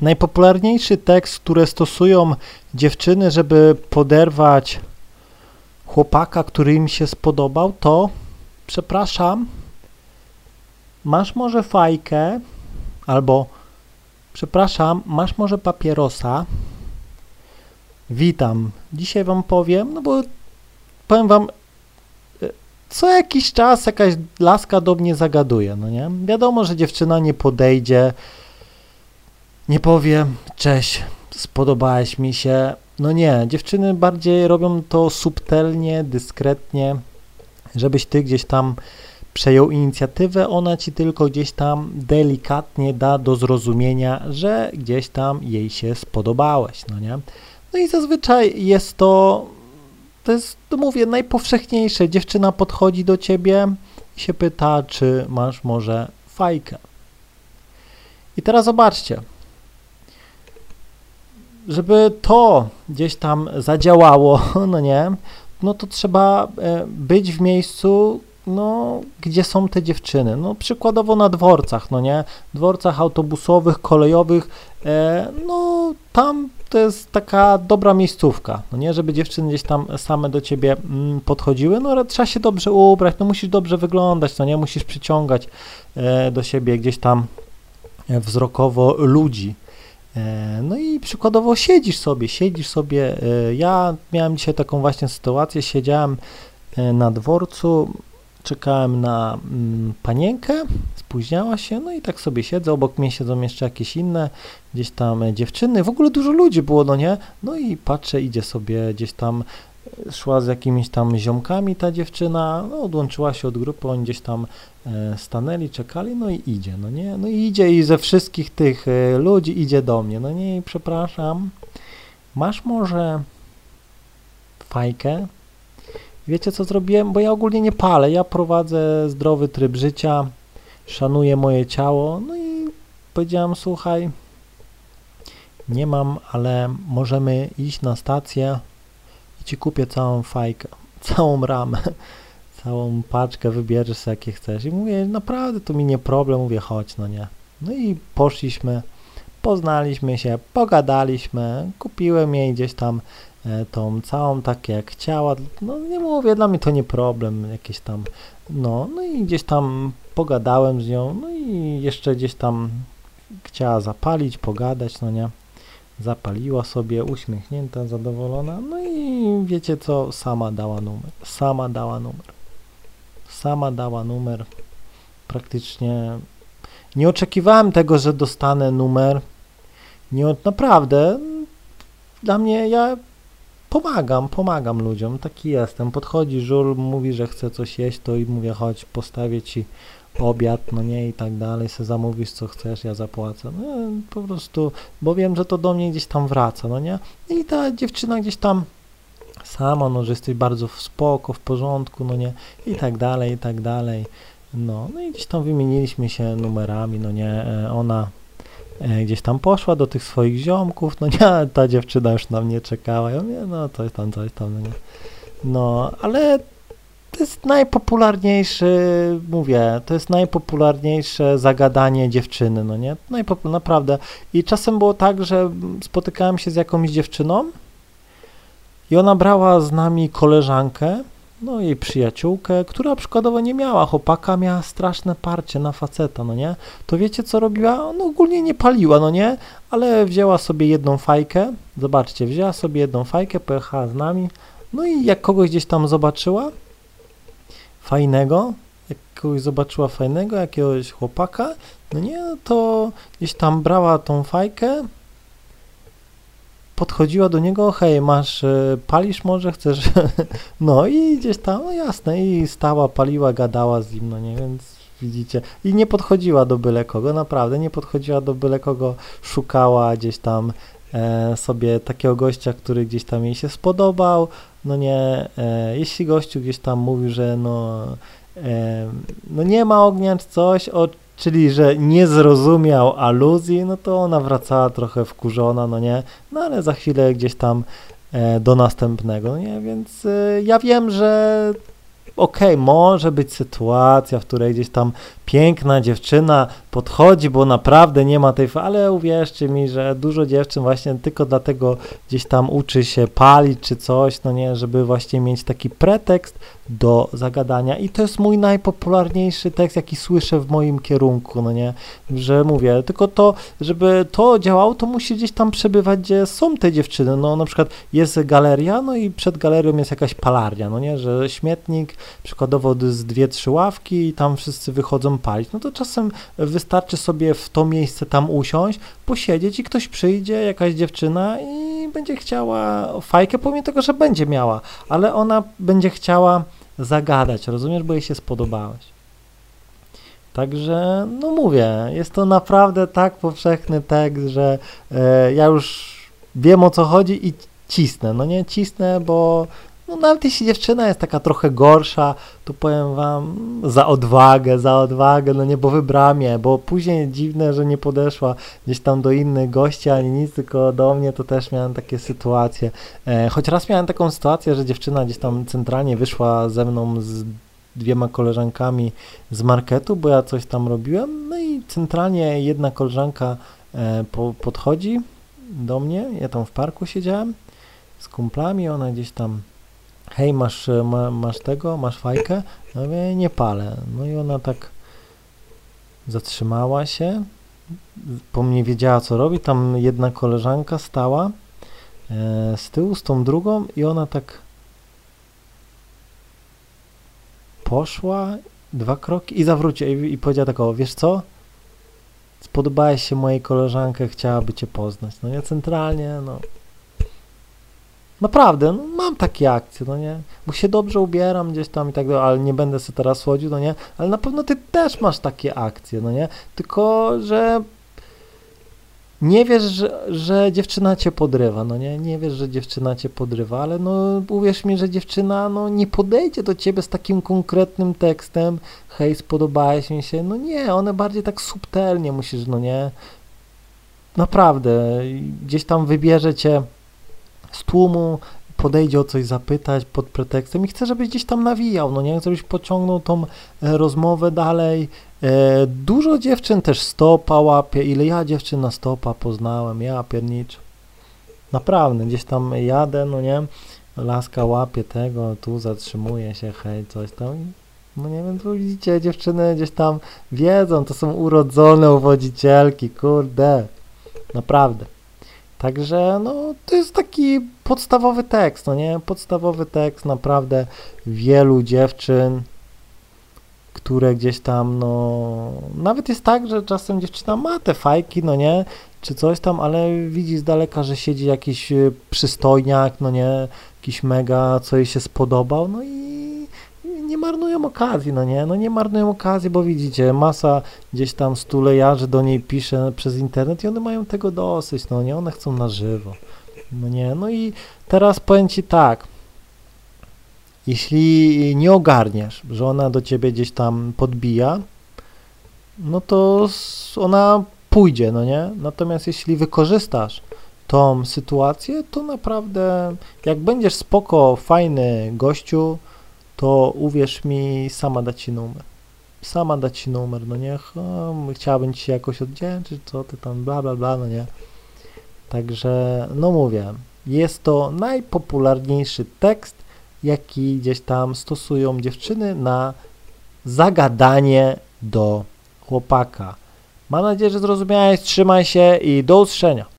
najpopularniejszy tekst, który stosują dziewczyny, żeby poderwać chłopaka, który im się spodobał, to przepraszam, masz może fajkę, albo przepraszam, masz może papierosa. Witam. Dzisiaj wam powiem, no bo powiem wam, e, co jakiś czas jakaś laska do mnie zagaduje, no nie? Wiadomo, że dziewczyna nie podejdzie, nie powie, cześć, spodobałeś mi się. No nie, dziewczyny bardziej robią to subtelnie, dyskretnie, żebyś ty gdzieś tam przejął inicjatywę, ona ci tylko gdzieś tam delikatnie da do zrozumienia, że gdzieś tam jej się spodobałeś, no nie? No i zazwyczaj jest to, to jest, mówię, najpowszechniejsze. Dziewczyna podchodzi do ciebie i się pyta, czy masz może fajkę. I teraz zobaczcie, żeby to gdzieś tam zadziałało, no nie, no to trzeba e, być w miejscu, no, gdzie są te dziewczyny. No, przykładowo na dworcach, no nie, dworcach autobusowych, kolejowych, e, no, tam to jest taka dobra miejscówka, no nie, żeby dziewczyny gdzieś tam same do ciebie mm, podchodziły, no ale trzeba się dobrze ubrać, no musisz dobrze wyglądać, no nie, musisz przyciągać e, do siebie gdzieś tam wzrokowo ludzi. E, no i przykładowo siedzisz sobie, siedzisz sobie. E, ja miałem dzisiaj taką właśnie sytuację, siedziałem e, na dworcu, czekałem na mm, panienkę, spóźniała się, no i tak sobie siedzę, obok mnie siedzą jeszcze jakieś inne gdzieś tam dziewczyny, w ogóle dużo ludzi było, no nie? No i patrzę, idzie sobie gdzieś tam, szła z jakimiś tam ziomkami ta dziewczyna, no odłączyła się od grupy, oni gdzieś tam e, stanęli, czekali, no i idzie, no nie? No i idzie i ze wszystkich tych e, ludzi idzie do mnie, no nie, przepraszam, masz może fajkę? Wiecie co zrobiłem? Bo ja ogólnie nie palę, ja prowadzę zdrowy tryb życia, szanuję moje ciało, no i powiedziałem, słuchaj, nie mam, ale możemy iść na stację ci kupię całą fajkę, całą ramę, całą paczkę, wybierzesz jakie chcesz. I mówię, naprawdę to mi nie problem, mówię, chodź, no nie. No i poszliśmy, poznaliśmy się, pogadaliśmy, kupiłem jej gdzieś tam E, tą całą tak jak chciała, no nie mówię, dla mnie to nie problem, jakieś tam, no, no i gdzieś tam pogadałem z nią, no i jeszcze gdzieś tam chciała zapalić, pogadać, no nie, zapaliła sobie, uśmiechnięta, zadowolona, no i wiecie co, sama dała numer, sama dała numer, sama dała numer, praktycznie nie oczekiwałem tego, że dostanę numer, nie, naprawdę, dla mnie, ja pomagam, pomagam ludziom, taki jestem. Podchodzi żul, mówi, że chce coś jeść, to i mówię, chodź, postawię ci obiad, no nie, i tak dalej, se zamówisz co chcesz, ja zapłacę. No, po prostu, bo wiem, że to do mnie gdzieś tam wraca, no nie? I ta dziewczyna gdzieś tam sama, no, że jesteś bardzo w spoko, w porządku, no nie, i tak dalej, i tak dalej. No, no i gdzieś tam wymieniliśmy się numerami, no nie, e, ona E, gdzieś tam poszła do tych swoich ziomków, no nie, ta dziewczyna już na mnie czekała, ja mówię, no coś tam, coś tam, no nie. No, ale to jest najpopularniejszy, mówię, to jest najpopularniejsze zagadanie dziewczyny, no nie, naprawdę. I czasem było tak, że spotykałem się z jakąś dziewczyną i ona brała z nami koleżankę, no jej przyjaciółkę, która przykładowo nie miała chłopaka, miała straszne parcie na faceta, no nie? To wiecie co robiła? No ogólnie nie paliła, no nie? Ale wzięła sobie jedną fajkę, zobaczcie, wzięła sobie jedną fajkę, pojechała z nami, no i jak kogoś gdzieś tam zobaczyła, fajnego, jak kogoś zobaczyła fajnego, jakiegoś chłopaka, no nie, to gdzieś tam brała tą fajkę, podchodziła do niego, hej, masz, e, palisz może, chcesz, no i gdzieś tam, no jasne, i stała, paliła, gadała z nim, no nie, więc widzicie, i nie podchodziła do byle kogo, naprawdę, nie podchodziła do byle kogo, szukała gdzieś tam e, sobie takiego gościa, który gdzieś tam jej się spodobał, no nie, e, jeśli gościu gdzieś tam mówił, że no, e, no nie ma ognia czy coś, o czyli że nie zrozumiał aluzji, no to ona wracała trochę wkurzona, no nie, no ale za chwilę gdzieś tam e, do następnego, no nie, więc e, ja wiem, że okej, okay, może być sytuacja, w której gdzieś tam piękna dziewczyna podchodzi, bo naprawdę nie ma tej, ale uwierzcie mi, że dużo dziewczyn właśnie tylko dlatego gdzieś tam uczy się palić czy coś, no nie, żeby właśnie mieć taki pretekst do zagadania. I to jest mój najpopularniejszy tekst, jaki słyszę w moim kierunku, no nie, że mówię, tylko to, żeby to działało, to musi gdzieś tam przebywać, gdzie są te dziewczyny, no na przykład jest galeria, no i przed galerią jest jakaś palarnia, no nie, że śmietnik, przykładowo z dwie, trzy ławki i tam wszyscy wychodzą palić, no to czasem wystarczy sobie w to miejsce tam usiąść, posiedzieć i ktoś przyjdzie, jakaś dziewczyna i będzie chciała fajkę, pomimo tego, że będzie miała, ale ona będzie chciała zagadać, rozumiesz, bo jej się spodobałeś. Także, no mówię, jest to naprawdę tak powszechny tekst, że e, ja już wiem o co chodzi i cisnę. No nie cisnę, bo no nawet jeśli dziewczyna jest taka trochę gorsza, to powiem wam za odwagę, za odwagę, no nie, bo wybrała mnie, bo później dziwne, że nie podeszła gdzieś tam do innych gości, ani nic, tylko do mnie to też miałem takie sytuacje. E, choć raz miałem taką sytuację, że dziewczyna gdzieś tam centralnie wyszła ze mną z dwiema koleżankami z marketu, bo ja coś tam robiłem, no i centralnie jedna koleżanka e, po, podchodzi do mnie, ja tam w parku siedziałem z kumplami, ona gdzieś tam hej, masz, ma, masz tego, masz fajkę? Ja mówię, nie palę. No i ona tak zatrzymała się, po mnie wiedziała, co robi. Tam jedna koleżanka stała e, z tyłu, z tą drugą i ona tak poszła dwa kroki i zawróciła i, i powiedziała tak, o, wiesz co? Spodobałeś się mojej koleżankę, chciałaby cię poznać. No ja centralnie, no Naprawdę, no, mam takie akcje, no nie? Bo się dobrze ubieram gdzieś tam i tak dalej, ale nie będę sobie teraz słodził, no nie? Ale na pewno ty też masz takie akcje, no nie? Tylko, że nie wiesz, że, że dziewczyna cię podrywa, no nie? Nie wiesz, że dziewczyna cię podrywa, ale no uwierz mi, że dziewczyna no nie podejdzie do ciebie z takim konkretnym tekstem, hej, spodobałeś mi się, no nie, one bardziej tak subtelnie musisz, no nie? Naprawdę, gdzieś tam wybierze cię z tłumu, podejdzie o coś zapytać pod pretekstem i chce, żebyś gdzieś tam nawijał, no nie, żebyś pociągnął tą e, rozmowę dalej. E, dużo dziewczyn też stopa łapie, ile ja dziewczyn na stopa poznałem, ja piernicz. Naprawdę, gdzieś tam jadę, no nie, laska łapie tego, tu zatrzymuje się, hej, coś tam. No nie wiem, tu widzicie, dziewczyny gdzieś tam wiedzą, to są urodzone uwodzicielki, kurde, naprawdę. Także no, to jest taki podstawowy tekst, no nie? Podstawowy tekst naprawdę wielu dziewczyn, które gdzieś tam, no, nawet jest tak, że czasem dziewczyna ma te fajki, no nie, czy coś tam, ale widzi z daleka, że siedzi jakiś y, przystojniak, no nie, jakiś mega, co jej się spodobał, no i nie marnują okazji, no nie? No nie marnują okazji, bo widzicie, masa gdzieś tam stulejarzy do niej pisze przez internet i one mają tego dosyć, no nie? One chcą na żywo, no nie? No i teraz powiem Ci tak, jeśli nie ogarniesz, że ona do Ciebie gdzieś tam podbija, no to ona pójdzie, no nie? Natomiast jeśli wykorzystasz tą sytuację, to naprawdę jak będziesz spoko, fajny gościu, to uwierz mi, sama da ci numer. Sama da ci numer, no nie? chciałabym ci się jakoś oddzięczyć, co ty tam, bla, bla, bla, no nie? Także, no mówię, jest to najpopularniejszy tekst, jaki gdzieś tam stosują dziewczyny na zagadanie do chłopaka. Mam nadzieję, że zrozumiałeś, trzymaj się i do usłyszenia.